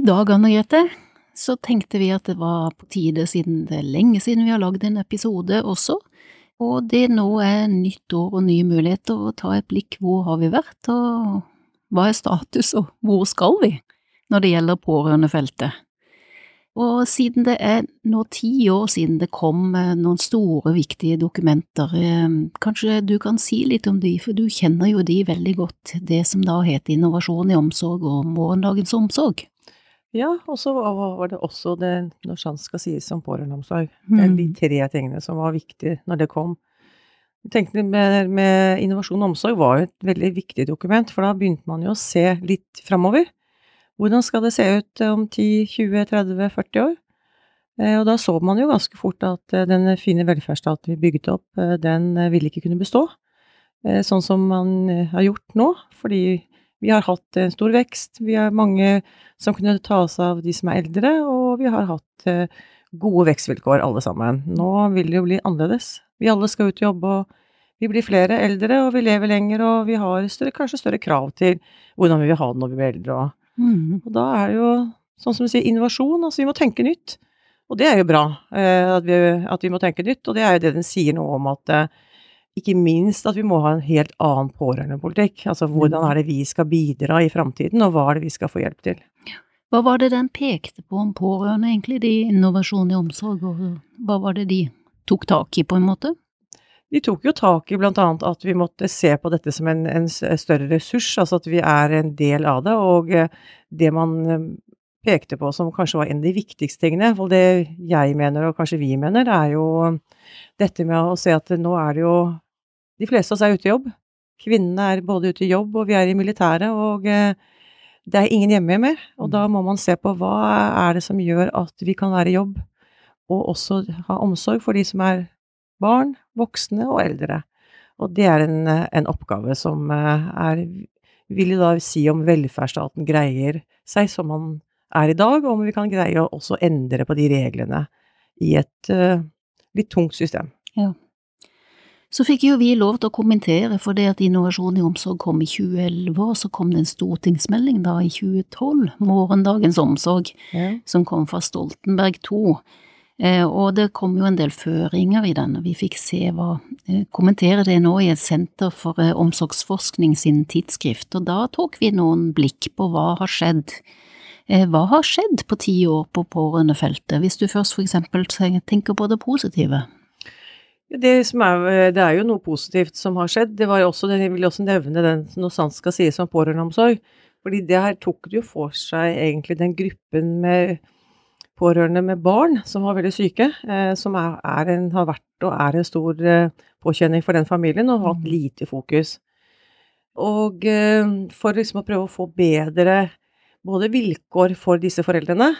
I dag, Anne Grete, så tenkte vi at det var på tide, siden det er lenge siden vi har lagd en episode også, og det nå er nytt år og nye muligheter, å ta et blikk hvor har vi vært, og hva er status, og hvor skal vi når det gjelder pårørendefeltet. Og siden det er nå ti år siden det kom eh, noen store, viktige dokumenter, eh, kanskje du kan si litt om de, for du kjenner jo de veldig godt, det som da heter Innovasjon i omsorg og Morgendagens omsorg. Ja, og så var det også det når sant skal sies om pårørendeomsorg. Det er de mm. tre tingene som var viktige når det kom. Tenkte med, med Innovasjon og omsorg var jo et veldig viktig dokument, for da begynte man jo å se litt framover. Hvordan skal det se ut om 10, 20, 30, 40 år? Eh, og da så man jo ganske fort at eh, den fine velferdsstaten vi bygget opp, eh, den ville ikke kunne bestå. Sånn som man har gjort nå, fordi vi har hatt en stor vekst. Vi har mange som kunne ta seg av de som er eldre, og vi har hatt eh, gode vekstvilkår alle sammen. Nå vil det jo bli annerledes. Vi alle skal ut og jobbe, og vi blir flere eldre, og vi lever lenger, og vi har større, kanskje større krav til hvordan vi vil ha det når vi blir eldre. Og, mm. og da er det jo, sånn som du sier, innovasjon. Altså vi må tenke nytt. Og det er jo bra eh, at, vi, at, vi, må tenke nytt, og det er jo det den sier noe om at eh, ikke minst at vi må ha en helt annen pårørendepolitikk. Altså hvordan er det vi skal bidra i framtiden, og hva er det vi skal få hjelp til. Hva var det den pekte på om pårørende, egentlig, de innovasjon i omsorg, og hva var det de tok tak i, på en måte? De tok jo tak i bl.a. at vi måtte se på dette som en, en, større ressurs, altså at vi er en del av det. Og eh, det man eh, pekte på som kanskje var en av de viktigste tingene, og det jeg mener og kanskje vi mener, er jo dette med å se at nå er det jo De fleste av oss er ute i jobb. Kvinnene er både ute i jobb, og vi er i militæret, og eh, det er ingen hjemme mer. Og da må man se på hva er det som gjør at vi kan være i jobb, og også ha omsorg for de som er barn, voksne og eldre. Og det er en, en oppgave som eh, er Vil jo da si om velferdsstaten greier seg som man er i dag, og om vi kan greie å også endre på de reglene i et uh, litt tungt system. Ja. Så fikk jo vi lov til å kommentere, for det at Innovasjon i omsorg kom i 2011, og så kom det en stortingsmelding da i 2012, Morgendagens omsorg, ja. som kom fra Stoltenberg II. Eh, og det kom jo en del føringer i den, og vi fikk se hva eh, Kommentere det nå i et senter for eh, omsorgsforskning sin tidsskrift, og da tok vi noen blikk på hva har skjedd. Eh, hva har skjedd på ti år på pårørendefeltet, hvis du først for eksempel tenker på det positive? Det, er, eh, det er jo noe positivt som har skjedd. Det var også, jeg vil også nevne den når sant skal sies om pårørendeomsorg. Fordi det her tok det jo for seg egentlig den gruppen med pårørende med barn som var veldig syke, eh, som er, er en, har vært og er en stor eh, påkjenning for den familien, og har hatt mm. lite fokus. Og eh, for liksom å prøve å få bedre både vilkår for disse foreldrene,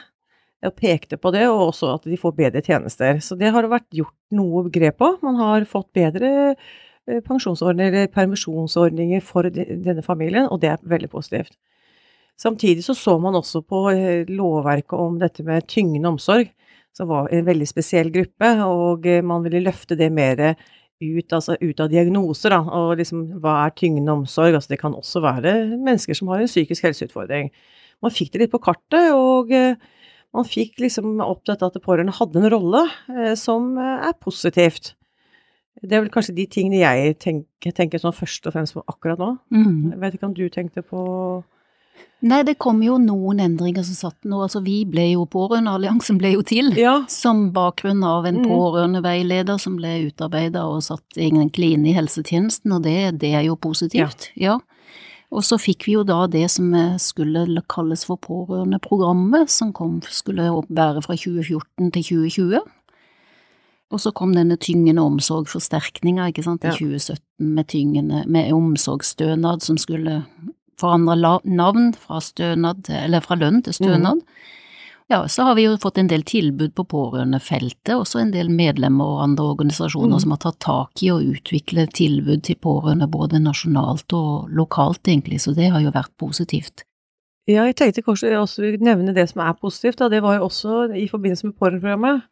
og pekte på det, og også at de får bedre tjenester. Så det har vært gjort noe grep på. Man har fått bedre eh, pensjonsordninger eller permisjonsordninger for denne familien, og det er veldig positivt. Samtidig så så man også på eh, lovverket om dette med tyngende omsorg, som var en veldig spesiell gruppe, og eh, man ville løfte det mer ut, altså ut av diagnoser, da, og liksom hva er tyngende omsorg? Altså det kan også være mennesker som har en psykisk helseutfordring. Man fikk det litt på kartet, og man fikk liksom opp dette at pårørende hadde en rolle eh, som eh, er positivt. Det er vel kanskje de tingene jeg tenker, tenker sånn først og fremst på akkurat nå. Mm. Jeg vet ikke om du tenkte på Nei, det kom jo noen endringer som satt nå. Altså, vi ble jo Pårørendealliansen ble jo til Ja. som bakgrunn av en Mm. pårørendeveileder som ble utarbeidet og satt egentlig inn i helsetjenesten, og det, det er jo positivt. Ja. Og så fikk vi jo da det som skulle kalles for pårørendeprogrammet, som kom, skulle være fra 2014 til 2020. Og så kom denne tyngende omsorgsforsterkninga i Ja. 2017 med tyngende, med omsorgsstønad som skulle forandre navn fra stønad, eller fra lønn til stønad. Ja, så har vi jo fått en del tilbud på pårørendefeltet, også en del medlemmer og andre organisasjoner Mm. som har tatt tak i å utvikle tilbud til pårørende både nasjonalt og lokalt, egentlig, så det har jo vært positivt. Ja, jeg tenkte kanskje jeg også vil nevne det som er positivt. Da. Det var jo også i forbindelse med pårørendeprogrammet.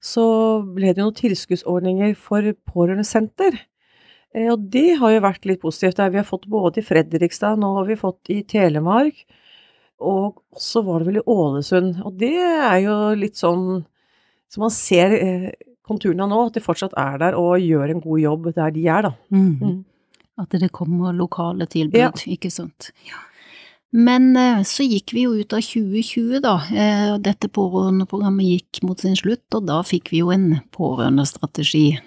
Så ble det jo noen tilskuddsordninger for pårørendesenter. Eh, Og det har jo vært litt positivt. Vi har fått både i Fredrikstad, nå har vi fått i Telemark, og også var det vel i Ålesund. Og det er jo litt sånn Så man ser eh, konturene nå, at de fortsatt er der og gjør en god jobb der de er, da. Mm. At det kommer lokale tilbud, Ja. ikke sant. Ja. Men eh, så gikk vi jo ut av 2020, da. Eh, Dette pårørendeprogrammet gikk mot sin slutt, og da fikk vi jo en pårørendestrategi.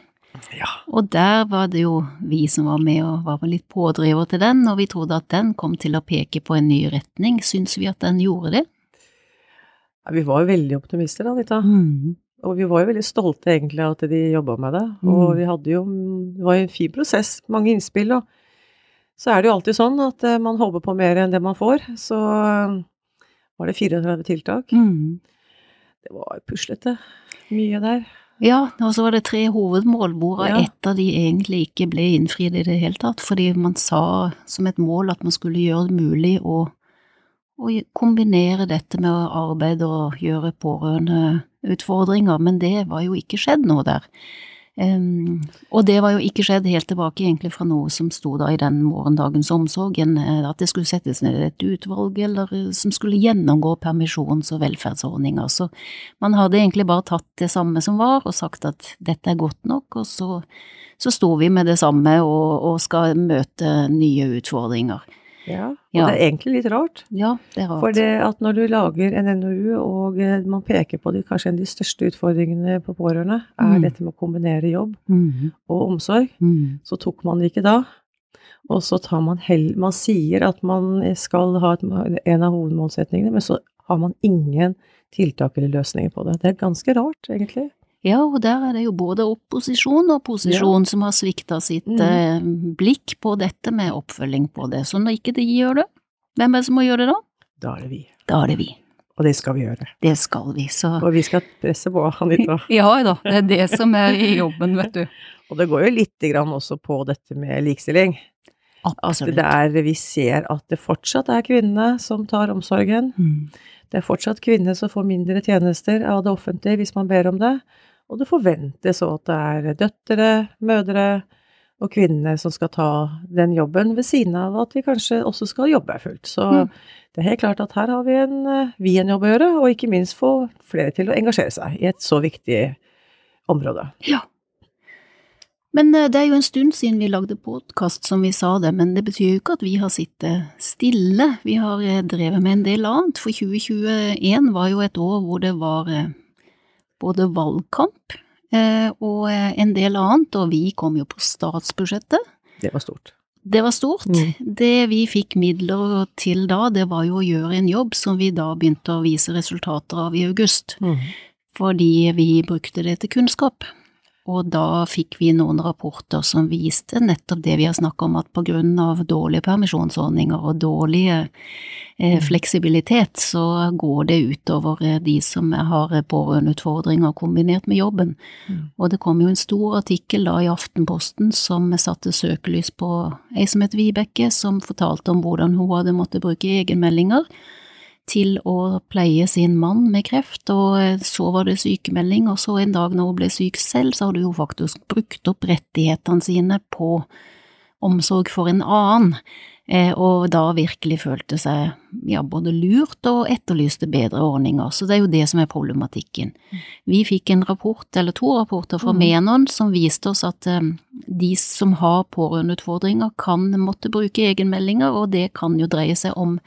Ja. Og der var det jo vi som var med og var litt pådriver til den, og vi trodde at den kom til å peke på en ny retning. Syns vi at den gjorde det? Ja, Vi var jo veldig optimister Anita. Mm. Og vi var jo veldig stolte egentlig av at de jobba med det. Og vi hadde jo Det var jo en fin prosess, mange innspill. Og så er det jo alltid sånn at eh, man håper på mer enn det man får. Så eh, var det 34 tiltak. Mm. Det var puslete. Mye der. Ja, og så var det tre hovedmål, hvorav Ja. ett av de egentlig ikke ble innfridd i det hele tatt, fordi man sa som et mål at man skulle gjøre det mulig å, å kombinere dette med å arbeide og gjøre pårørendeutfordringer, men det var jo ikke skjedd noe der. Em, og det var jo ikke skjedd helt tilbake egentlig fra noe som sto da i den morgendagens omsorg, en, eh, at det skulle settes ned et utvalg eller eh, som skulle gjennomgå permisjons- og velferdsordninger. Så man hadde egentlig bare tatt det samme som var og sagt at dette er godt nok, og så, så sto vi med det samme og, og skal møte nye utfordringer. Ja. Og Ja. det er egentlig litt rart. Ja, det er rart. For det at når du lager en NOU, og eh, man peker på de, kanskje en av de største utfordringene på pårørende, er Mm. dette med å kombinere jobb mm. og omsorg, mm. så tok man det ikke da. Og så tar man hell... Man sier at man skal ha et, en av hovedmålsetningene, men så har man ingen tiltak eller løsninger på det. Det er ganske rart, egentlig. Ja, og der er det jo både opposisjon og posisjon som har svikta sitt eh, blikk på dette med oppfølging på det. Så når ikke de gjør det, hvem er det som må gjøre det da? Da er det vi. Da er det vi. Og det skal vi gjøre. Det skal vi, så Og vi skal presse på, Anita. Ja da, det er det som er i jobben, vet du. Og det går jo lite grann også på dette med likestilling. At Absolutt. det er, vi ser at det fortsatt er kvinnene som tar omsorgen. Mm. Det er fortsatt kvinner som får mindre tjenester av det offentlige hvis man ber om det. Og det forventes òg at det er døtre, mødre og kvinner som skal ta den jobben, ved siden av at vi kanskje også skal jobbe fullt. Så Mm. det er helt klart at her har vi en, eh, vi en jobb å gjøre, og ikke minst få flere til å engasjere seg i et så viktig område. Ja. Men eh, det er jo en stund siden vi lagde podkast, som vi sa det, men det betyr jo ikke at vi har sittet stille. Vi har eh, drevet med en del annet, for 2021 var jo et år hvor det var både valgkamp eh, og eh, en del annet, og vi kom jo på statsbudsjettet. Det var stort. Det var stort. Mm. Det vi fikk midler til da, det var jo å gjøre en jobb som vi da begynte å vise resultater av i august, fordi vi brukte det til kunnskap. Og da fikk vi noen rapporter som viste nettopp det vi har snakket om, at på grunn av dårlige permisjonsordninger og dårlige eh, fleksibilitet, så går det utover eh, de som har pårørendeutfordringer kombinert med jobben. Mm. Og det kom jo en stor artikkel da i Aftenposten som satte søkelys på ei som het Vibeke, som fortalte om hvordan hun hadde måttet bruke egenmeldinger til å pleie sin mann med kreft, og eh, så var det sykemelding, og så en dag når hun ble syk selv, så hadde hun faktisk brukt opp rettighetene sine på omsorg for en annen, eh, og da virkelig følte seg ja, både lurt og etterlyste bedre ordninger, så det er jo det som er problematikken. Vi fikk en rapport, eller to rapporter fra Mm. Menon som viste oss at eh, de som har pårørendeutfordringer kan måtte bruke egenmeldinger, og det kan jo dreie seg om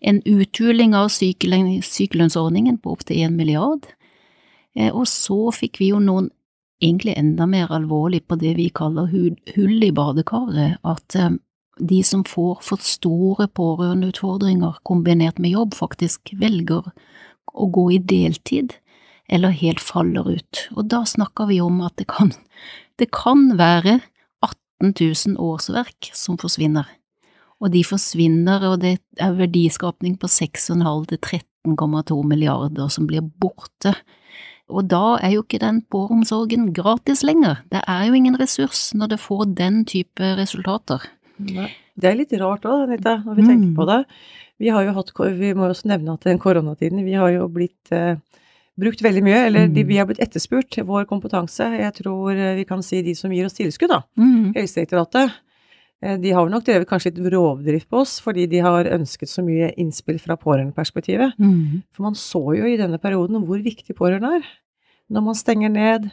en uthuling av sykelønnsordningen på opptil én milliard. Eh, og så fikk vi jo noen egentlig enda mer alvorlig på det vi kaller hull i badekaret, at eh, de som får for store pårørendeutfordringer kombinert med jobb, faktisk velger å gå i deltid, eller helt faller ut. Og da snakker vi om at det kan, det kan være 18 000 årsverk som forsvinner. Og de forsvinner, og det er verdiskapning på 6,5 til 13,2 milliarder som blir borte. Og da er jo ikke den påromsorgen gratis lenger. Det er jo ingen ressurs når det får den type resultater. Nei. Det er litt rart òg, Anita, når vi mm. tenker på det. Vi har jo hatt, vi må også nevne at den koronatiden, vi har jo blitt eh, brukt veldig mye, eller de, mm. vi har blitt etterspurt, vår kompetanse. Jeg tror eh, vi kan si de som gir oss tilskudd, da. Mm. Helsedirektoratet. Eh, de har nok drevet kanskje litt rovdrift på oss, fordi de har ønsket så mye innspill fra pårørendeperspektivet. Mm. For man så jo i denne perioden hvor viktig pårørende er. Når man stenger ned,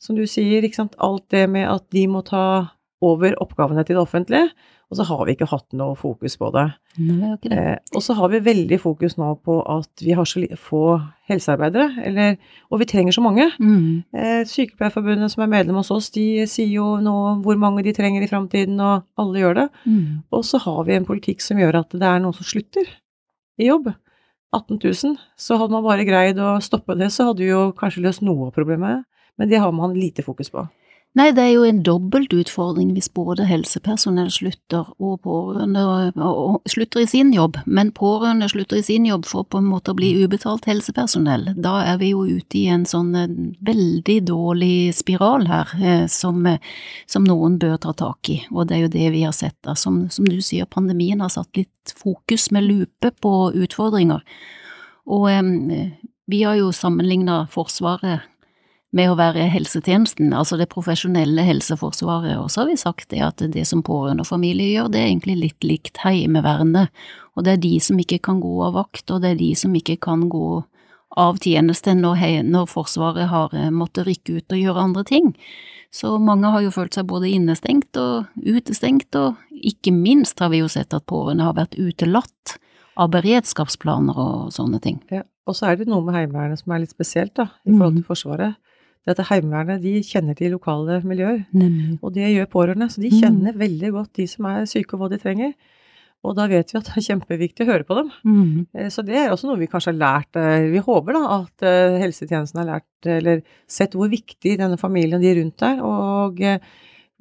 som du sier, alt det med at de må ta over oppgavene til det offentlige, og så har vi ikke hatt noe fokus på det. Nei, okay. eh, og så har vi veldig fokus nå på at vi har så få helsearbeidere, eller, og vi trenger så mange. Mm. Eh, Sykepleierforbundet som er medlem hos oss, de sier jo nå hvor mange de trenger i framtiden, og alle gjør det. Mm. Og så har vi en politikk som gjør at det er noen som slutter i jobb. 18 000. Så hadde man bare greid å stoppe det, så hadde vi jo kanskje løst noe av problemet, men det har man lite fokus på. Nei, det er jo en dobbelt utfordring hvis både helsepersonell slutter og pårørende og slutter i sin jobb, men pårørende slutter i sin jobb for på en måte å bli ubetalt helsepersonell. Da er vi jo ute i en sånn eh, veldig dårlig spiral her, eh, som, eh, som noen bør ta tak i, og det er jo det vi har sett da. Som, som du sier, pandemien har satt litt fokus med lupe på utfordringer. Og eh, vi har jo sammenligna Forsvaret med å være helsetjenesten, altså det profesjonelle helseforsvaret, og så har vi sagt det at det som pårørende og familie gjør, det er egentlig litt likt Heimevernet, og det er de som ikke kan gå av vakt, og det er de som ikke kan gå av tjeneste når, når Forsvaret har eh, måttet rykke ut og gjøre andre ting. Så mange har jo følt seg både innestengt og utestengt, og ikke minst har vi jo sett at pårørende har vært utelatt av beredskapsplaner og sånne ting. Ja, og så er det noe med Heimevernet som er litt spesielt, da, i forhold til mm. Forsvaret. Dette Heimevernet de kjenner til lokale miljøer, Nemlig. og det gjør pårørende. Så de mm. kjenner mm. veldig godt de som er syke og hva de trenger. Og da vet vi at det er kjempeviktig å høre på dem. Mm. Eh, så det er også noe vi kanskje har lært. Eh, vi håper da at eh, helsetjenesten har lært, eller sett hvor viktig denne familien de rundt er, og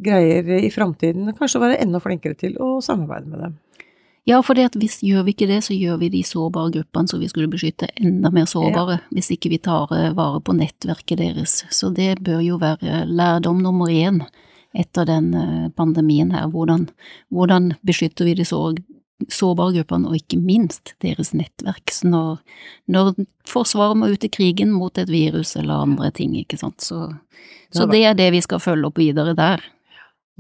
greier i framtiden kanskje å være enda flinkere til å samarbeide med dem. Ja, for hvis gjør vi ikke det, så gjør vi de sårbare gruppene som vi skulle beskytte, enda mer sårbare, ja. hvis ikke vi tar eh, vare på nettverket deres. Så det bør jo være lærdom nummer én etter den eh, pandemien her. Hvordan, hvordan beskytter vi de sårbare gruppene, og ikke minst deres nettverk. Så når, når Forsvaret må ut i krigen mot et virus eller andre ting, ikke sant. Så, så det er det vi skal følge opp videre der.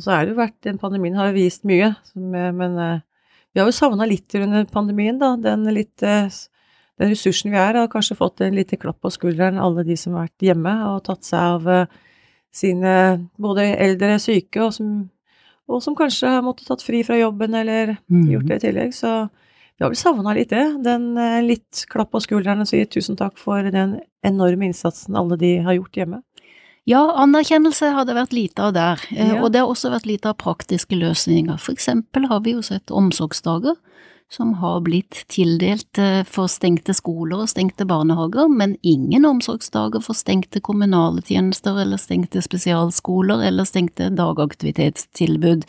Så er det jo vært, den Pandemien har vist mye, men eh, vi har jo savna litt under pandemien, da. Den, litt, eh, den ressursen vi er, har kanskje fått en liten klapp på skulderen, alle de som har vært hjemme og tatt seg av eh, sine både eldre, syke, og som, og som kanskje har måttet tatt fri fra jobben eller mm. gjort det i tillegg. Så vi har vel savna litt det. Den eh, litt klapp på skulderen og si tusen takk for den enorme innsatsen alle de har gjort hjemme. Ja, anerkjennelse har det vært lite av der, eh, ja. og det har også vært lite av praktiske løsninger. For eksempel har vi jo sett omsorgsdager som har blitt tildelt eh, for stengte skoler og stengte barnehager, men ingen omsorgsdager for stengte kommunale tjenester eller stengte spesialskoler eller stengte dagaktivitetstilbud.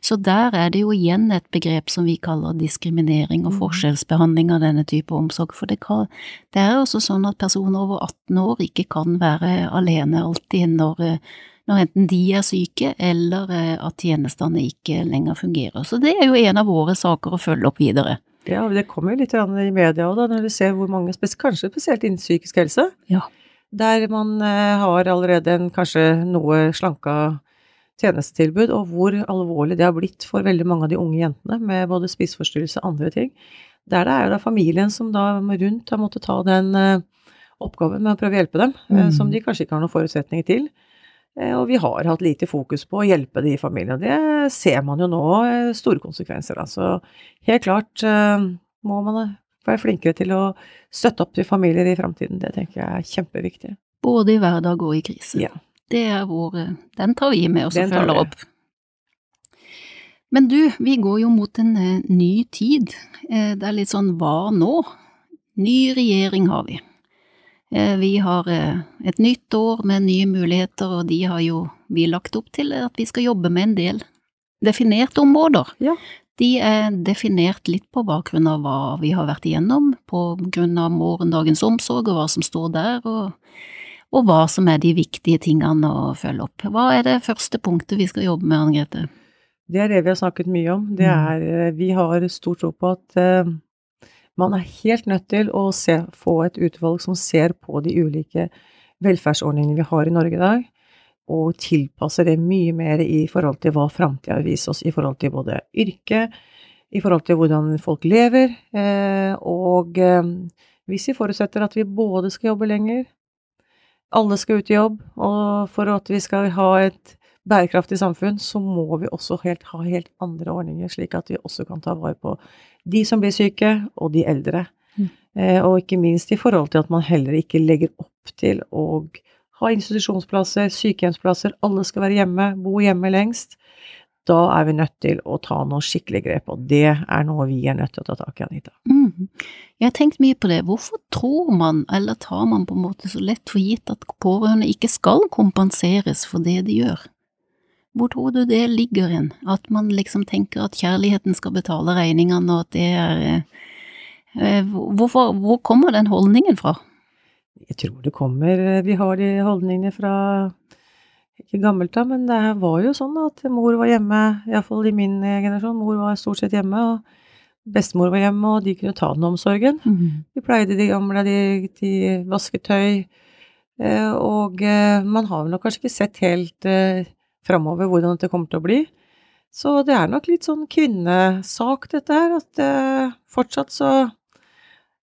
Så der er det jo igjen et begrep som vi kaller diskriminering og mm. forskjellsbehandling av denne type omsorg, for det, kan, det er også sånn at personer over 18 år ikke kan være alene alltid når når enten de er syke eller eh, at tjenestene ikke lenger fungerer. Så det er jo en av våre saker å følge opp videre. Ja, det kommer jo litt i media òg, når du ser hvor mange, kanskje spesielt innen psykisk helse, ja. der man eh, har allerede en kanskje noe slanka tjenestetilbud, og hvor alvorlig det har blitt for veldig mange av de unge jentene med både spiseforstyrrelse og andre ting. Der det er jo da familien som da rundt har måttet ta den eh, oppgaven med å prøve å hjelpe dem, mm. som de kanskje ikke har noen forutsetninger til. Eh, og vi har hatt lite fokus på å hjelpe de familiene. Det ser man jo nå, eh, store konsekvenser. Så helt klart, eh, må man være flinkere til å støtte opp til familier i framtiden. Det tenker jeg er kjempeviktig. Både i hverdag og i krise. Ja. Det er vår Den tar vi med oss og følger opp. Men du, vi går jo mot en ny tid. Det er litt sånn hva nå? Ny regjering har vi. Eh, vi har eh, et nytt år med nye muligheter, og de har jo vi lagt opp til at vi skal jobbe med en del definerte områder. Ja. De er definert litt på bakgrunn av hva vi har vært igjennom, på grunn av morgendagens omsorg og hva som står der, og, og hva som er de viktige tingene å følge opp. Hva er det første punktet vi skal jobbe med, Anne Grete? Det er det vi har snakket mye om. Det Mm. er, eh, vi har stor tro på at man er helt nødt til å se, få et utvalg som ser på de ulike velferdsordningene vi har i Norge i dag, og tilpasser det mye mer i forhold til hva framtida vil vise oss, i forhold til både yrke, i forhold til hvordan folk lever, eh, og eh, hvis vi forutsetter at vi både skal jobbe lenger, alle skal ut i jobb, og for at vi skal ha et bærekraftig samfunn, så må vi også helt, ha helt andre ordninger, slik at vi også kan ta vare på de som blir syke, og de eldre. Mm. Eh, og ikke minst i forhold til at man heller ikke legger opp til å ha institusjonsplasser, sykehjemsplasser, alle skal være hjemme, bo hjemme lengst. Da er vi nødt til å ta noen skikkelige grep, og det er noe vi er nødt til å ta tak i, Anita. Mm. Jeg har tenkt mye på det. Hvorfor tror man, eller tar man på en måte så lett for gitt at pårørende ikke skal kompenseres for det de gjør? Hvor tror du det ligger hen? At man liksom tenker at kjærligheten skal betale regningene, og at det er eh, eh, hvorfor, Hvor kommer den holdningen fra? Jeg tror det kommer Vi har de holdningene fra ikke gammelt av, men det var jo sånn at mor var hjemme, iallfall i min eh, generasjon, mor var stort sett hjemme, og bestemor var hjemme, og de kunne ta den omsorgen. De pleide de gamle, de, de vasket tøy, eh, og eh, man har vel nok kanskje ikke sett helt eh, framover hvordan dette kommer til å bli. Så det er nok litt sånn kvinnesak, dette her, at eh, fortsatt så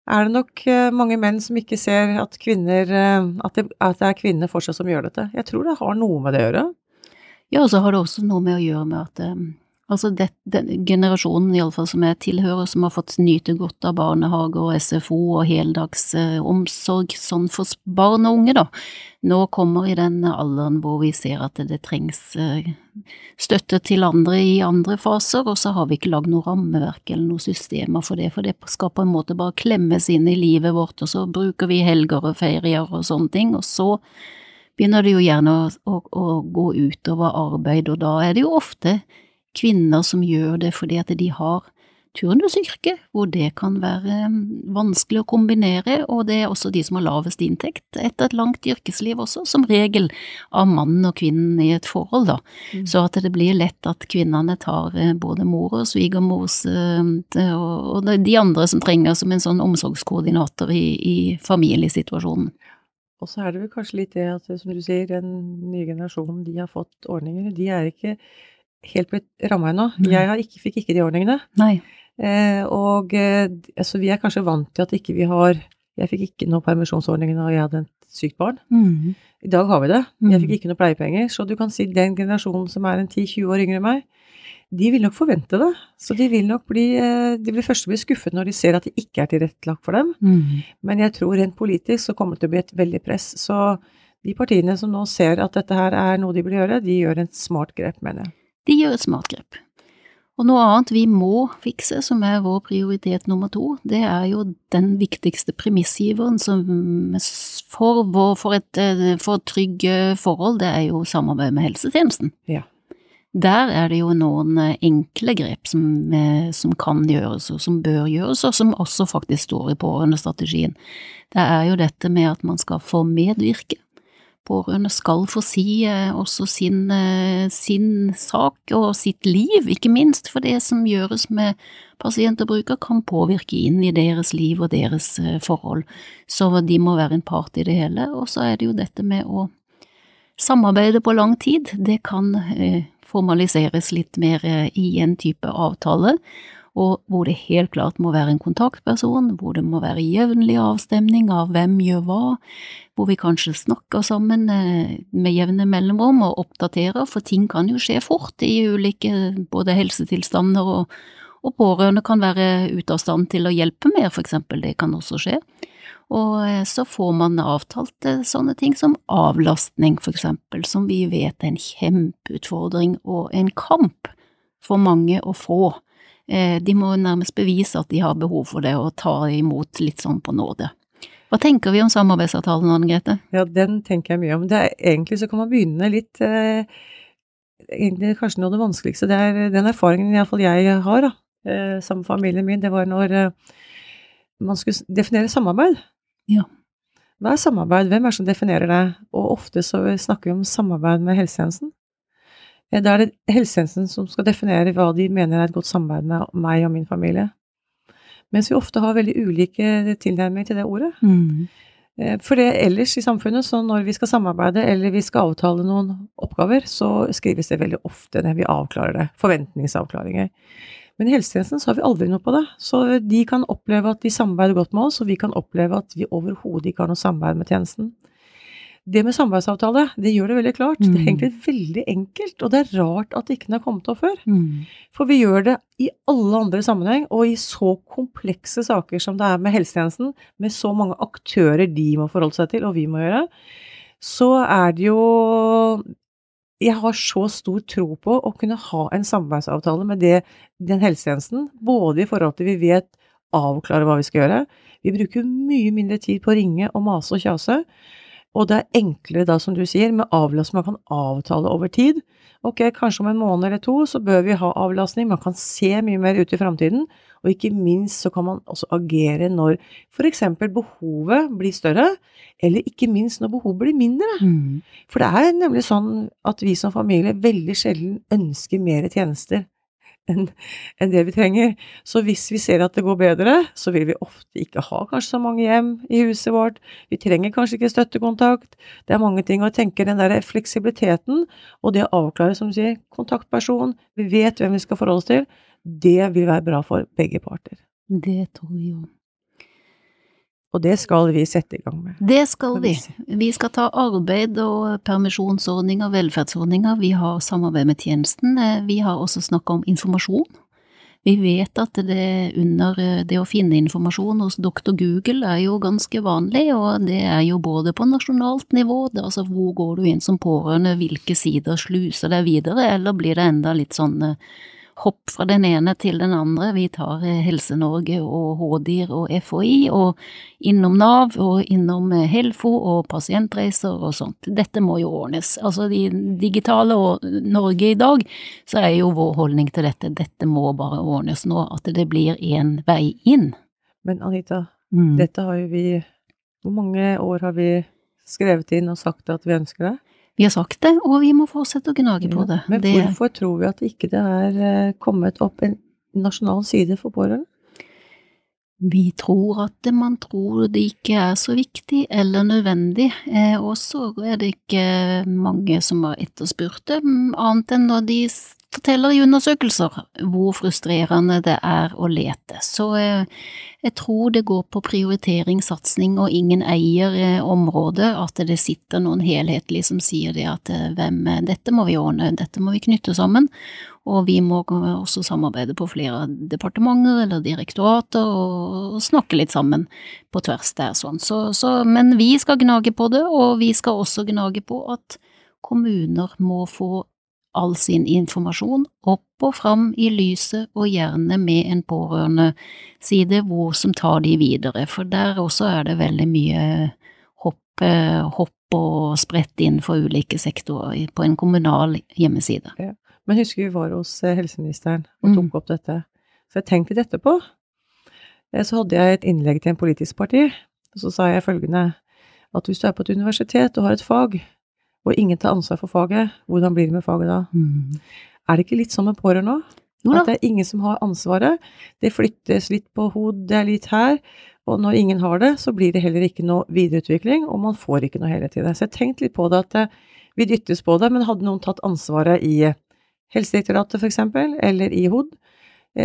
er det nok eh, mange menn som ikke ser at kvinner eh, at det, at det er kvinner fortsatt som gjør dette. Jeg tror det har noe med det å gjøre. Ja, og så har det også noe med å gjøre med at eh, altså det, den generasjonen iallfall som jeg tilhører, som har fått nyte godt av barnehage og SFO og heldags eh, sånn for barn og unge, da, nå kommer i den alderen hvor vi ser at det, det trengs eh, støtte til andre i andre faser, og så har vi ikke lagd noe rammeverk eller noen systemer for det, for det skal på en måte bare klemmes inn i livet vårt, og så bruker vi helger og ferier og sånne ting, og så begynner det jo gjerne å, å, å gå utover arbeid, og da er det jo ofte kvinner som gjør det fordi at de har turnusyrke, hvor det kan være mm, vanskelig å kombinere, og det er også de som har lavest inntekt etter et langt yrkesliv også, som regel av mannen og kvinnen i et forhold, da. Mm. Så at det blir lett at kvinnene tar eh, både mor og svigermors og og de andre som trenger som en sånn omsorgskoordinator i, i familiesituasjonen. Og så er det vel kanskje litt det at, som du sier, den nye generasjonen, de har fått ordninger. De er ikke helt blitt ramma ennå. Jeg har ikke, fikk ikke de ordningene. Nei. Eh, og altså, vi er kanskje vant til at ikke vi har Jeg fikk ikke noe permisjonsordning da jeg hadde et sykt barn. Mm. I dag har vi det. Jeg fikk Mm. ikke noe pleiepenger. Så du kan si den generasjonen som er en 10-20 år yngre enn meg, de vil nok forvente det. Så de vil nok bli eh, De vil først bli skuffet når de ser at det ikke er tilrettelagt for dem. Mm. Men jeg tror rent politisk så kommer det til å bli et veldig press. Så de partiene som nå ser at dette her er noe de bør gjøre, de gjør en smart grep, mener jeg. De gjør et smart grep. Og noe annet vi må fikse, som er vår prioritet nummer to, det er jo den viktigste premissgiveren som for, vår, for, et, eh, for trygge forhold, det er jo samarbeid med helsetjenesten. Ja. Der er det jo noen eh, enkle grep som, eh, som kan gjøres, og som bør gjøres, og som også faktisk står i pårørendestrategien. Det er jo dette med at man skal få medvirke. Pårørende skal få si eh, også sin, eh, sin sak og sitt liv, ikke minst, for det som gjøres med pasient og bruker kan påvirke inn i deres liv og deres eh, forhold. Så de må være en part i det hele. Og så er det jo dette med å samarbeide på lang tid. Det kan formaliseres litt mer i en type avtale, og hvor det helt klart må være en kontaktperson, hvor det må være jevnlig avstemning av hvem gjør hva, hvor vi kanskje snakker sammen eh, med jevne mellomrom og oppdaterer, for ting kan jo skje fort i ulike både helsetilstander og, Og pårørende kan være ute av stand til å hjelpe mer, for eksempel, det kan også skje. Og eh, så får man avtalt eh, sånne ting som avlastning, for eksempel, som vi vet er en kjempeutfordring og en kamp for mange å få. Eh, de må nærmest bevise at de har behov for det, og ta imot litt sånn på nåde. Hva tenker vi om samarbeidsavtalen, Anne Grete? Ja, den tenker jeg mye om. Det er, egentlig så kan man begynne litt eh, Egentlig kanskje noe av det vanskeligste. Det er den erfaringen iallfall jeg har, da, eh, sammen med familien min. Det var når eh, man skulle definere samarbeid. Ja. Hva er samarbeid? Hvem er det som definerer det? Og ofte så snakker vi om samarbeid med helsetjenesten. Eh, Da er det helsetjenesten som skal definere hva de mener er et godt samarbeid med meg og min familie. Mens vi ofte har veldig ulike tilnærminger til det ordet. Mm. Eh, For det ellers i samfunnet, så når vi skal samarbeide eller vi skal avtale noen oppgaver, så skrives det veldig ofte ned. Vi avklarer det. Forventningsavklaringer. Men i helsetjenesten så har vi aldri noe på det. Så de kan oppleve at de samarbeider godt med oss, og vi kan oppleve at vi overhodet ikke har noe samarbeid med tjenesten. Det med samarbeidsavtale, det gjør det veldig klart. Det er Mm. egentlig veldig enkelt, og det er rart at det ikke har kommet opp før. Mm. For vi gjør det i alle andre sammenheng, og i så komplekse saker som det er med helsetjenesten, med så mange aktører de må forholde seg til, og vi må gjøre, så er det jo Jeg har så stor tro på å kunne ha en samarbeidsavtale med det, den helsetjenesten, både i forhold til vi vet avklare hva vi skal gjøre. Vi bruker mye mindre tid på å ringe og mase og kjase. Og det er enklere da, som du sier, med avlastning. Man kan avtale over tid. Ok, kanskje om en måned eller to så bør vi ha avlastning. Man kan se mye mer ut i framtiden. Og ikke minst så kan man også agere når f.eks. behovet blir større, eller ikke minst når behovet blir mindre. Mm. For det er nemlig sånn at vi som familie veldig sjelden ønsker mer tjenester enn en det vi trenger. Så hvis vi ser at det går bedre, så vil vi ofte ikke ha kanskje så mange hjem i huset vårt. Vi trenger kanskje ikke støttekontakt. Det er mange ting. Og jeg tenker den der fleksibiliteten og det å avklare, som du sier, kontaktperson, vi vet hvem vi skal forholde oss til, det vil være bra for begge parter. Det tror jeg jo. Og det skal vi sette i gang med. Det skal vi. vi skal ta arbeid og permisjonsordninger, velferdsordninger. Vi har samarbeid med tjenesten. Eh, Vi har også snakka om informasjon. Vi vet at det under eh, det å finne informasjon hos doktor Google er jo ganske vanlig, og det er jo både på nasjonalt nivå, det altså hvor går du inn som pårørende, hvilke sider sluser deg videre, eller blir det enda litt sånn eh, hopp fra den ene til den andre. Vi tar eh, Helse-Norge og HDIR og FHI, og innom Nav og innom eh, Helfo og pasientreiser og sånt. Dette må jo ordnes. Altså de digitale og Norge i dag, så er jo vår holdning til dette dette må bare ordnes nå, at det blir én vei inn. Men Anita, Mm. dette har jo vi Hvor mange år har vi skrevet inn og sagt at vi ønsker det? Vi har sagt det, og vi må fortsette å gnage på det. Men det hvorfor tror vi at ikke det er eh, kommet opp en nasjonal side for pårørende? Vi tror at man tror det ikke er så viktig eller nødvendig, eh, og så er det ikke mange som har etterspurt det, annet enn når de forteller i undersøkelser hvor frustrerende det er å lete. Så eh, jeg tror det går på prioritering, satsing, og ingen eier eh, området, at det sitter noen helhetlig som sier det at eh, hvem, dette må vi ordne, dette må vi knytte sammen, og vi må også samarbeide på flere departementer eller direktorater og snakke litt sammen på tvers der sånn. Så, så, men vi skal gnage på det, og vi skal også gnage på at kommuner må få all sin informasjon opp og fram i lyset, og gjerne med en pårørendeside hvor som tar de videre, for der også er det veldig mye hopp, eh, hopp og spredt inn for ulike sektorer på en kommunal hjemmeside. Men husker vi var hos eh, helseministeren og tok Mm. opp dette. Så jeg tenkte litt etterpå. Eh, Så hadde jeg et innlegg til en politisk parti, og så sa jeg følgende at hvis du er på et universitet og har et fag, og ingen tar ansvar for faget, hvordan blir det med faget da? Er det ikke litt sånn med pårørende òg? At det er ingen som har ansvaret. Det flyttes litt på hodet, det er litt her. Og når ingen har det, så blir det heller ikke noe videreutvikling, og man får ikke noe helhet i det. Så jeg tenkte litt på det at eh, vi dyttes på det, men hadde noen tatt ansvaret i Helsedirektoratet f.eks., eller i HOD, eh,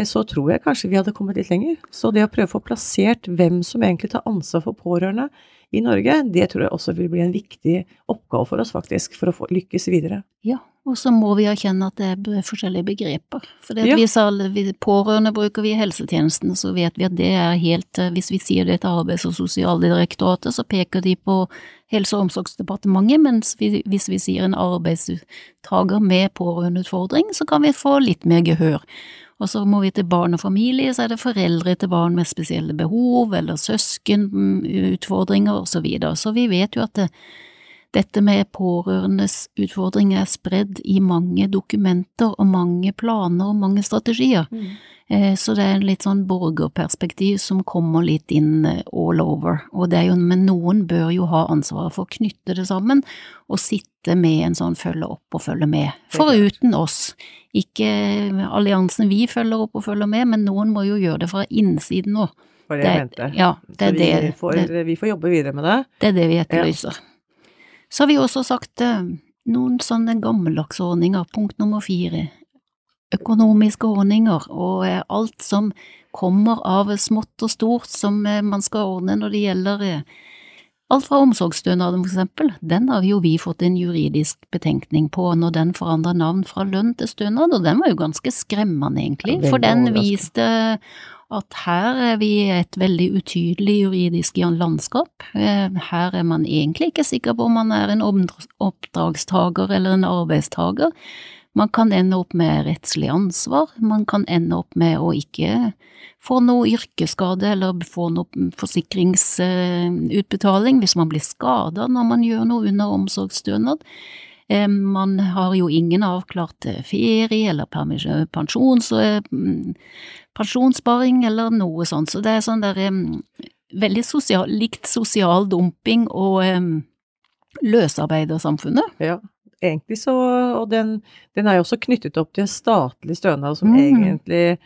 så tror jeg kanskje vi hadde kommet litt lenger. Så det å prøve å få plassert hvem som egentlig tar ansvar for pårørende i Norge, det tror jeg også vil bli en viktig oppgave for oss, faktisk, for å få lykkes videre. Ja, Og så må vi erkjenne at det er forskjellige begreper. For det Ja. vi sa, vi pårørende bruker vi i helsetjenesten, så vet vi at det er helt eh, Hvis vi sier det til Arbeids- og sosialdirektoratet, så peker de på Helse- og omsorgsdepartementet, mens vi, hvis vi sier en arbeidstaker med pårørendeutfordring, så kan vi få litt mer gehør. Og så må vi til barn og familie, så er det foreldre til barn med spesielle behov, eller søskenutfordringer og så videre. Så vi vet jo at det, dette med pårørendes utfordringer er spredd i mange dokumenter og mange planer og mange strategier. Eh, Så det er en litt sånn borgerperspektiv som kommer litt inn eh, all over. Og det er jo, men noen bør jo ha ansvaret for å knytte det sammen, og sitte med en sånn følge opp og følge med. Det. Foruten oss. Ikke alliansen vi følger opp og følger med, men noen må jo gjøre det fra innsiden òg. For det jeg mente. Ja, det er Så det, vi, får, det, vi får jobbe videre med det. det er det vi etterlyser. Så har vi også sagt eh, noen sånne gammeldagse ordninger. Punkt nummer fire. Økonomiske ordninger og eh, alt som kommer av smått og stort som eh, man skal ordne når det gjelder alt fra omsorgsstønaden for eksempel. Den har jo vi fått en juridisk betenkning på når den forandra navn fra lønn til stønad, og den var jo ganske skremmende egentlig, for den viste at her er vi i et veldig utydelig juridisk landskap. Eh, Her er man egentlig ikke sikker på om man er en oppdragstaker eller en arbeidstager. Man kan ende opp med rettslig ansvar, man kan ende opp med å ikke få noe yrkesskade eller få noe forsikringsutbetaling hvis man blir skada når man gjør noe under omsorgsstønad. Eh, Man har jo ingen avklart ferie eller pensjons, pensjonssparing eller noe sånt, så det er sånn der um, veldig sosial, likt sosial dumping og um, løsarbeidersamfunnet. Ja, egentlig så Og den, den er jo også knyttet opp til en statlig stønad som Mm. egentlig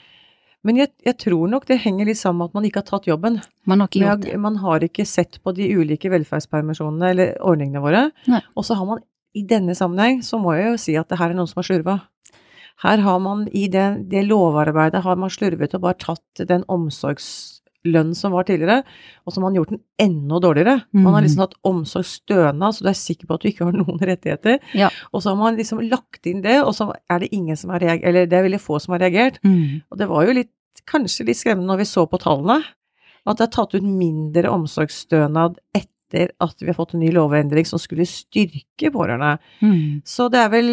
Men jeg, jeg tror nok det henger litt sammen med at man ikke har tatt jobben. Man har ikke gjort det. man har ikke sett på de ulike velferdspermisjonene eller ordningene våre. Nei. Og så har man i denne sammenheng, så må jeg jo si at det her er noen som har slurva. Her har man i det, det lovarbeidet har man slurvet og bare tatt den omsorgslønnen som var tidligere, og så har man gjort den enda dårligere. Man har liksom hatt omsorgsstønad, så du er sikker på at du ikke har noen rettigheter. Ja. Og så har man liksom lagt inn det, og så er det ingen som har reagert, eller det er veldig få som har reagert. Mm. Og det var jo litt, kanskje litt skremmende når vi så på tallene, at det er tatt ut mindre omsorgsstønad etter at vi har fått en ny lovendring som skulle styrke pårørende. Mm. Så det er vel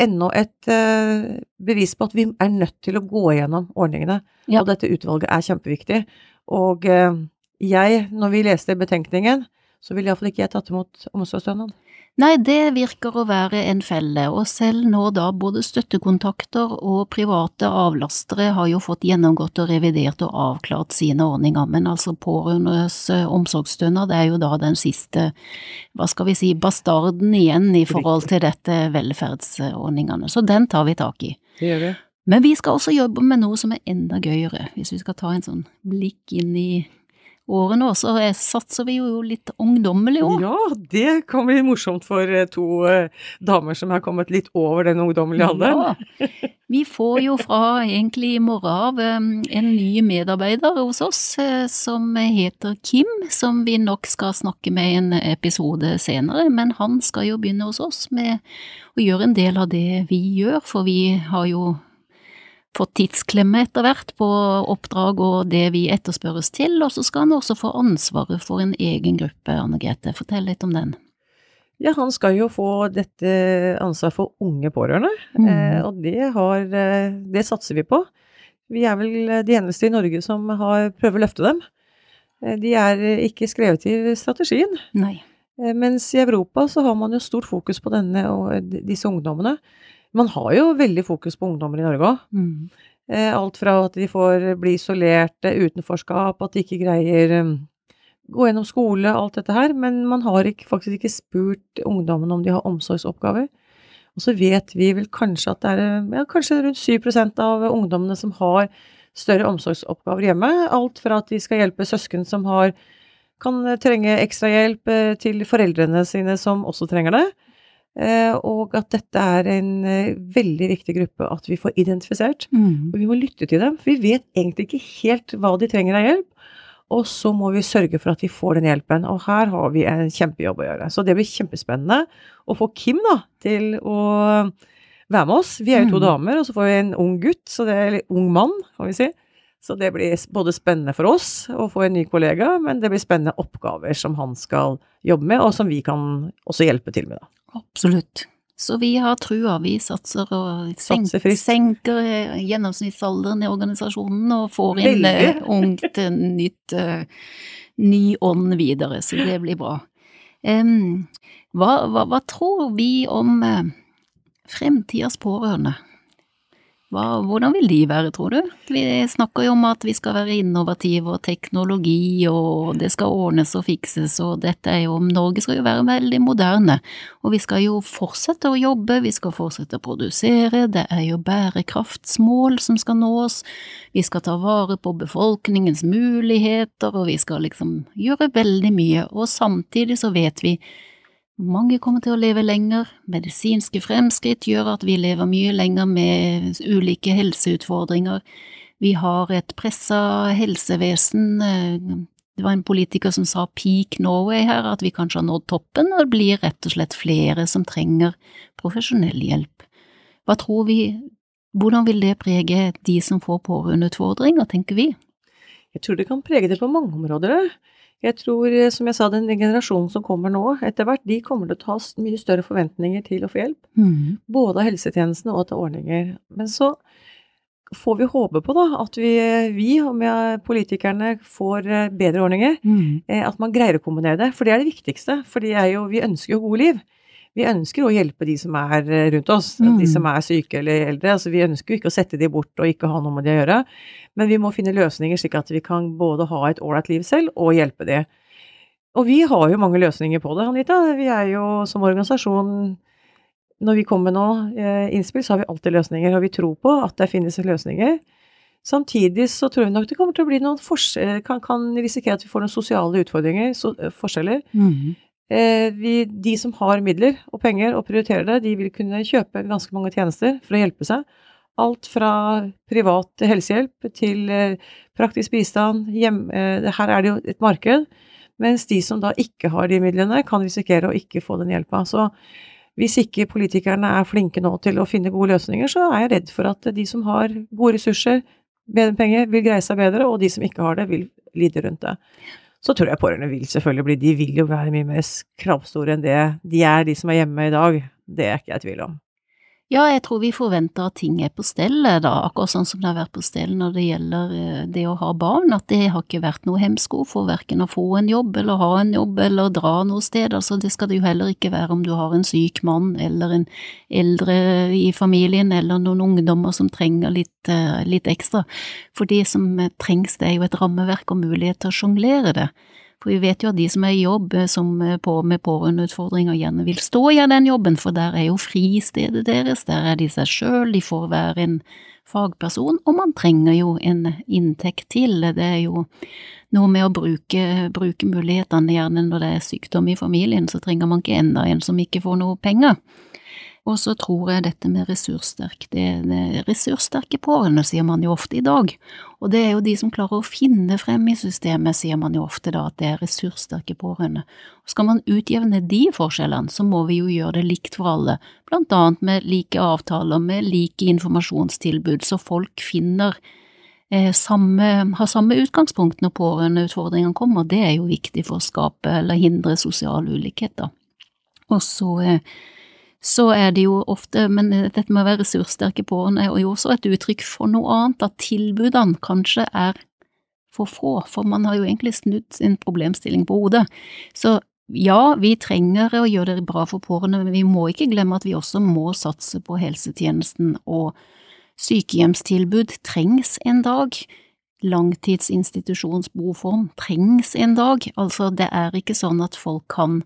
ennå et eh, bevis på at vi er nødt til å gå gjennom ordningene. Ja. Og dette utvalget er kjempeviktig. Og eh, jeg, når vi leste betenkningen, så ville iallfall ikke jeg tatt imot omsorgsstønad. Nei, det virker å være en felle, og selv nå da både støttekontakter og private avlastere har jo fått gjennomgått og revidert og avklart sine ordninger, men altså pårørendes omsorgsstønad er jo da den siste, hva skal vi si, bastarden igjen i forhold til dette velferdsordningene, så den tar vi tak i. Det gjør vi. Men vi skal også jobbe med noe som er enda gøyere, hvis vi skal ta en sånn blikk inn i årene, og så satser vi jo litt ungdommelig òg. Ja, det kan bli morsomt for eh, to eh, damer som har kommet litt over den ungdommelige alderen. Ja. Vi får jo fra egentlig i morgen av en ny medarbeider hos oss eh, som heter Kim, som vi nok skal snakke med i en episode senere, men han skal jo begynne hos oss med å gjøre en del av det vi gjør, for vi har jo fått tidsklemme etter hvert på oppdrag og det vi etterspørres til, og så skal han også få ansvaret for en egen gruppe, Anne Grete. Fortell litt om den. Ja, han skal jo få dette ansvaret for unge pårørende, Mm. eh, og det, har, eh, det satser vi på. Vi er vel de eneste i Norge som har prøver å løfte dem. Eh, De er eh, ikke skrevet i strategien, Nei. eh, mens i Europa så har man jo stort fokus på denne og disse ungdommene. Man har jo veldig fokus på ungdommer i Norge òg. Mm. Eh, Alt fra at de får bli isolerte, utenforskap, at de ikke greier um, gå gjennom skole, alt dette her. Men man har ikke, faktisk ikke spurt ungdommen om de har omsorgsoppgaver. Og så vet vi vel kanskje at det er eh, ja, kanskje rundt 7% av ungdommene som har større omsorgsoppgaver hjemme. Alt fra at de skal hjelpe søsken som har kan trenge ekstra hjelp, eh, til foreldrene sine som også trenger det. Eh, Og at dette er en eh, veldig viktig gruppe at vi får identifisert. Mm. Og vi må lytte til dem, for vi vet egentlig ikke helt hva de trenger av hjelp. Og så må vi sørge for at de får den hjelpen. Og her har vi en kjempejobb å gjøre. Så det blir kjempespennende å få Kim da, til å være med oss. Vi er jo to Mm. damer, og så får vi en ung gutt, så det er eller ung mann, kan vi si. Så det blir både spennende for oss å få en ny kollega, men det blir spennende oppgaver som han skal jobbe med, og som vi kan også hjelpe til med, da. Absolutt. Så vi har trua, vi satser og senker, senker eh, gjennomsnittsalderen i organisasjonen og får inn eh, ungt, eh, nytt, ny ånd videre, så det blir bra. Um, hva, hva, hva tror vi om eh, fremtidas pårørende? Hva, hvordan vil de være, tror du? Vi snakker jo om at vi skal være innovative og teknologi, og det skal ordnes og fikses, og dette er jo Norge skal jo være veldig moderne. Og vi skal jo fortsette å jobbe, vi skal fortsette å produsere, det er jo bærekraftsmål som skal nås, vi skal ta vare på befolkningens muligheter, og vi skal liksom gjøre veldig mye, og samtidig så vet vi mange kommer til å leve lenger, medisinske fremskritt gjør at vi lever mye lenger med ulike helseutfordringer, vi har et pressa helsevesen, det var en politiker som sa peak Norway her, at vi kanskje har nådd toppen, og det blir rett og slett flere som trenger profesjonell hjelp. Hva tror vi, hvordan vil det prege de som får pårørendeutfordringer, tenker vi? Jeg tror det kan prege det på mange områder. Jeg tror, eh, som jeg sa, den generasjonen som kommer nå, etter hvert, de kommer til å ta mye større forventninger til å få hjelp. Mm. Både av helsetjenestene og til ordninger. Men så får vi håpe på da, at vi, vi og med politikerne får eh, bedre ordninger. Mm. eh, At man greier å kombinere det. For det er det viktigste. For det jo, vi ønsker jo gode liv. Vi ønsker å hjelpe de som er eh, rundt oss, Mm. de som er syke eller eldre. Altså, vi ønsker jo ikke å sette de bort og ikke ha noe med det å gjøre. Men vi må finne løsninger slik at vi kan både ha et ålreit liv selv og hjelpe de. Og vi har jo mange løsninger på det, Anita. Vi er jo som organisasjon Når vi kommer med noe eh, innspill, så har vi alltid løsninger, og vi tror på at det finnes løsninger. Samtidig så tror vi nok det kommer til å bli noen forskjeller kan, kan risikere at vi får noen sosiale utfordringer, eh, forskjeller. Mm. Eh, vi, de som har midler og penger og prioriterer det, de vil kunne kjøpe ganske mange tjenester for å hjelpe seg. Alt fra privat helsehjelp til eh, praktisk bistand. Hjem, eh, her er det jo et marked. Mens de som da ikke har de midlene, kan risikere å ikke få den hjelpa. Så hvis ikke politikerne er flinke nå til å finne gode løsninger, så er jeg redd for at de som har gode ressurser, bedre penger, vil greie seg bedre, og de som ikke har det, vil lide rundt det. Så tror jeg pårørende vil selvfølgelig bli De vil jo være mye mer kravstore enn det de er, de som er hjemme i dag. Det er ikke jeg i tvil om. Ja, jeg tror vi forventer at ting er på stell, da, akkurat sånn som det har vært på stell når det gjelder eh, det å ha barn, at det har ikke vært noe hemsko for verken å få en jobb eller ha en jobb eller dra noe sted, altså det skal det jo heller ikke være om du har en syk mann eller en eldre i familien eller noen ungdommer som trenger litt, eh, litt ekstra, for det som eh, trengs det er jo et rammeverk og mulighet til å sjonglere det. For vi vet jo at de som er i jobb eh, som eh, på, med pårørendeutfordringer gjerne vil stå i den jobben, for der er jo fristedet deres, der er de seg sjøl, de får være en fagperson, og man trenger jo en inntekt til. Det er jo noe med å bruke, bruke mulighetene, gjerne når det er sykdom i familien, så trenger man ikke enda en som ikke får noe penger. Og så tror jeg dette med ressurssterk, det, det ressurssterke pårørende sier man jo ofte i dag, og det er jo de som klarer å finne frem i systemet, sier man jo ofte da, at det er ressurssterke pårørende. Skal man utjevne de forskjellene, så må vi jo gjøre det likt for alle, blant annet med like avtaler, med like informasjonstilbud, så folk finner eh, samme, har samme utgangspunkt når pårørendeutfordringene kommer, det er jo viktig for å skape eller hindre sosial ulikhet, da. Og så eh, så er det jo ofte, men dette med å være ressurssterke pårørende er jo også et uttrykk for noe annet, at tilbudene kanskje er for få, for man har jo egentlig snudd sin problemstilling på hodet. Så ja, vi trenger å gjøre det bra for pårørende, men vi må ikke glemme at vi også må satse på helsetjenesten, og sykehjemstilbud trengs en dag. Langtidsinstitusjonsboform trengs en dag, altså det er ikke sånn at folk kan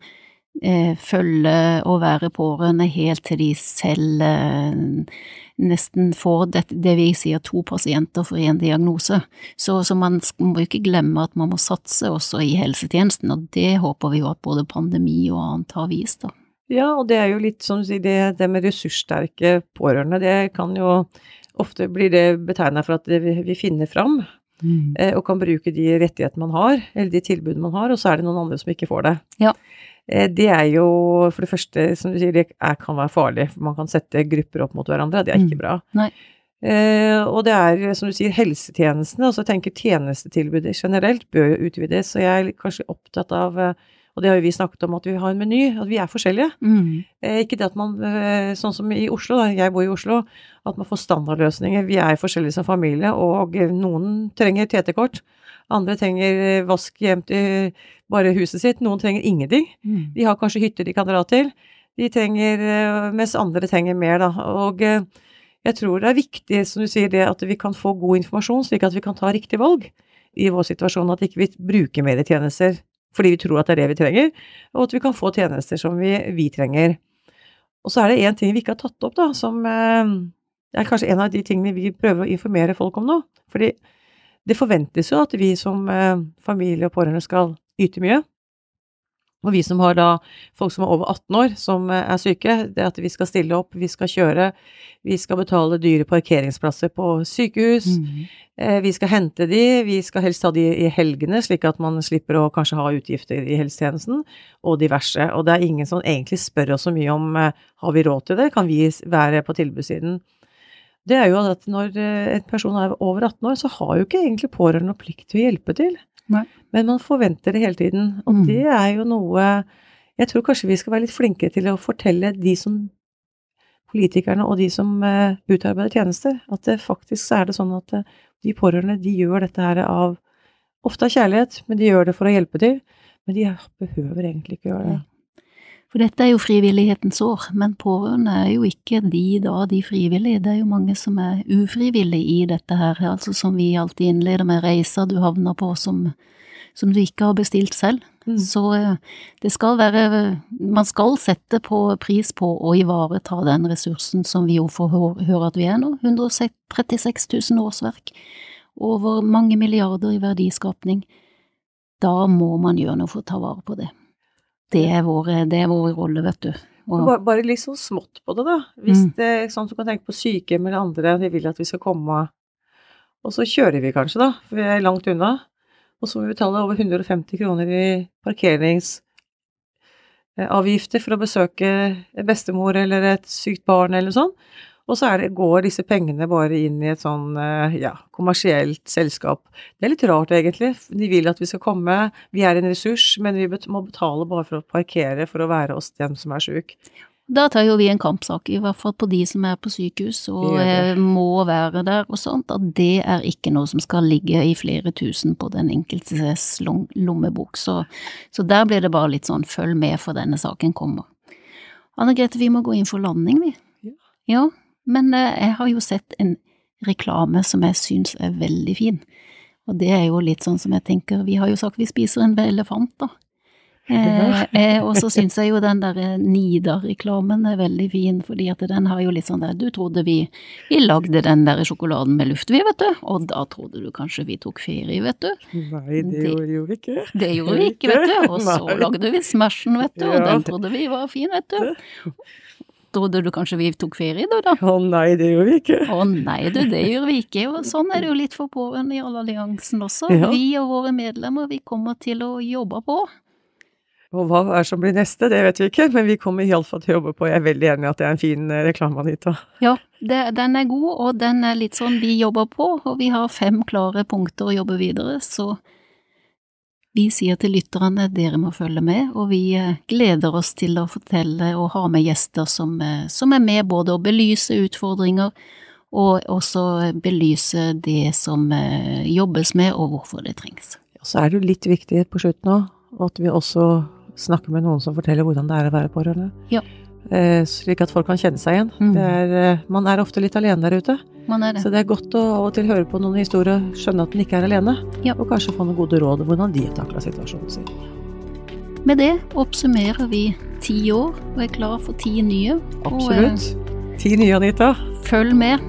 følge og være pårørende helt til de selv eh, nesten får det, det vi sier to pasienter for én diagnose. Så, så man må ikke glemme at man må satse også i helsetjenesten, og det håper vi jo at både pandemi og annet har vist, da. Ja, og det er jo litt som du sier, det, det med ressurssterke pårørende, det kan jo ofte blir det betegna for at vi finner fram. Mm. eh, og kan bruke de rettighetene man har, eller de tilbudene man har, og så er det noen andre som ikke får det. Ja. Eh, Det er jo for det første, som du sier, det kan være farlig, for man kan sette grupper opp mot hverandre, det er ikke Mm. bra. Nei. Eh, og det er, som du sier, helsetjenestene, Og så tenker tjenestetilbudet generelt bør jo utvides, og jeg er kanskje opptatt av, eh, og det har jo vi snakket om, at vi har en meny, at vi er forskjellige. Mm. Eh, ikke det at man, eh, sånn som i Oslo, da, jeg bor i Oslo, at man får standardløsninger. Vi er forskjellige som familie, og noen trenger TT-kort, andre trenger eh, vask hjem til bare huset sitt, noen trenger ingenting. Mm. De har kanskje hytter de kan dra til, de trenger, eh, mens andre trenger mer, da. Og jeg tror det er viktig, som du sier, det at vi kan få god informasjon, slik at vi kan ta riktig valg i vår situasjon, at ikke vi ikke bruker mer tjenester fordi vi tror at det er det vi trenger, og at vi kan få tjenester som vi, vi trenger. Og så er det én ting vi ikke har tatt opp, da, som eh, er kanskje en av de tingene vi prøver å informere folk om nå. Fordi det forventes jo at vi som eh, familie og pårørende skal yte mye. Og vi som har da folk som er over 18 år som eh, er syke, det at vi skal stille opp, vi skal kjøre, vi skal betale dyre parkeringsplasser på sykehus, Mm. eh, vi skal hente de, vi skal helst ha de i helgene, slik at man slipper å kanskje ha utgifter i helsetjenesten, og diverse. Og det er ingen som egentlig spør oss så mye om eh, har vi råd til det, kan vi være på tilbudssiden. Det er jo at når eh, en person er over 18 år, så har jo ikke egentlig pårørende noe plikt til å hjelpe til. Nei. Men man forventer det hele tiden, og Mm. det er jo noe Jeg tror kanskje vi skal være litt flinke til å fortelle de som politikerne og de som eh, utarbeider tjenester, at det faktisk er det sånn at eh, de pårørende de gjør dette her av ofte av kjærlighet, men de gjør det for å hjelpe til. Men de behøver egentlig ikke gjøre det. For dette er jo frivillighetens år, men pårørende er jo ikke de da, de frivillige. Det er jo mange som er ufrivillige i dette her, altså som vi alltid innleder med reiser du havner på som, som du ikke har bestilt selv. Mm. Så eh, det skal være Man skal sette på pris på å ivareta den ressursen som vi jo får høre at vi er nå. 136 000 årsverk. Over mange milliarder i verdiskapning. Da må man gjøre noe for å ta vare på det. Det er vår, det er vår rolle, vet du. Og, Bare, bare litt sånn smått på det, da. Hvis Mm. det sånn at du kan tenke på sykehjem eller andre, de vil at vi skal komme Og så kjører vi kanskje, da, for vi er langt unna. Og så må vi betale over 150 kroner i parkeringsavgifter for å besøke bestemor eller et sykt barn eller sånn. Og så det, går disse pengene bare inn i et sånn eh, ja, kommersielt selskap. Det er litt rart, egentlig. De vil at vi skal komme, vi er en ressurs, men vi må betale bare for å parkere for å være hos dem som er sjuk. da tar jo vi en kampsak, i hvert fall på de som er på sykehus og eh, må være der og sånt, at det er ikke noe som skal ligge i flere tusen på den enkeltes lommebok. Så, så der blir det bare litt sånn følg med for denne saken kommer. Anne Grete, vi må gå inn for landing, vi. Ja. Ja, men eh, jeg har jo sett en reklame som jeg syns er veldig fin. Og det er jo litt sånn som jeg tenker, vi har jo sagt vi spiser en elefant, da. Eh, eh, og så syns jeg jo den der eh, Nidar-reklamen er veldig fin, fordi at den har jo litt sånn der Du trodde vi, vi lagde den der sjokoladen med luft, vi, vet du, og da trodde du kanskje vi tok ferie, vet du. Nei, det gjorde vi ikke. Det gjorde vi ikke, vet du, og så lagde vi Smashen, vet du, og den trodde vi var fin, vet du. Trodde du kanskje vi tok ferie, du, da? Å nei, det gjorde vi ikke. Å nei, du, det gjør vi ikke. Og sånn er det jo litt for pårørende i Alliansen også. Ja. Vi og våre medlemmer, vi kommer til å jobbe på. Og hva er som blir neste, det vet vi ikke, men vi kommer iallfall til å jobbe på. Jeg er veldig enig i at det er en fin eh, reklame, Anita. Ja, det, den er god, og den er litt sånn vi jobber på, og vi har fem klare punkter å jobbe videre, så vi sier til lytterne dere må følge med, og vi eh, gleder oss til å fortelle og ha med gjester som, eh, som er med både å belyse utfordringer og også belyse det som eh, jobbes med og hvorfor det trengs. Så er det jo litt viktig på slutten òg, at vi også snakker med noen som forteller hvordan det er å være pårørende. Ja. Eh, slik at folk kan kjenne seg igjen. Mm. Det er, eh, man er ofte litt alene der ute, Man er det. så det er godt å av og til høre på noen historier, skjønne at man ikke er alene, Ja. og kanskje få noen gode råd om hvordan de takler takla situasjonen sin. Med det oppsummerer vi ti år og er klar for ti nye. Og, eh, Ti nye, Anita. følg med.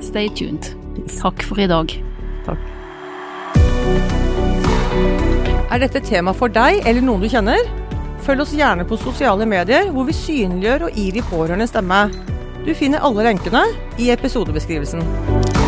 Stay tuned. Takk for i dag. Er dette tema for deg eller noen du kjenner? Følg oss gjerne på sosiale medier, hvor vi synliggjør og gir de pårørende stemme. Du finner alle lenkene i episodebeskrivelsen.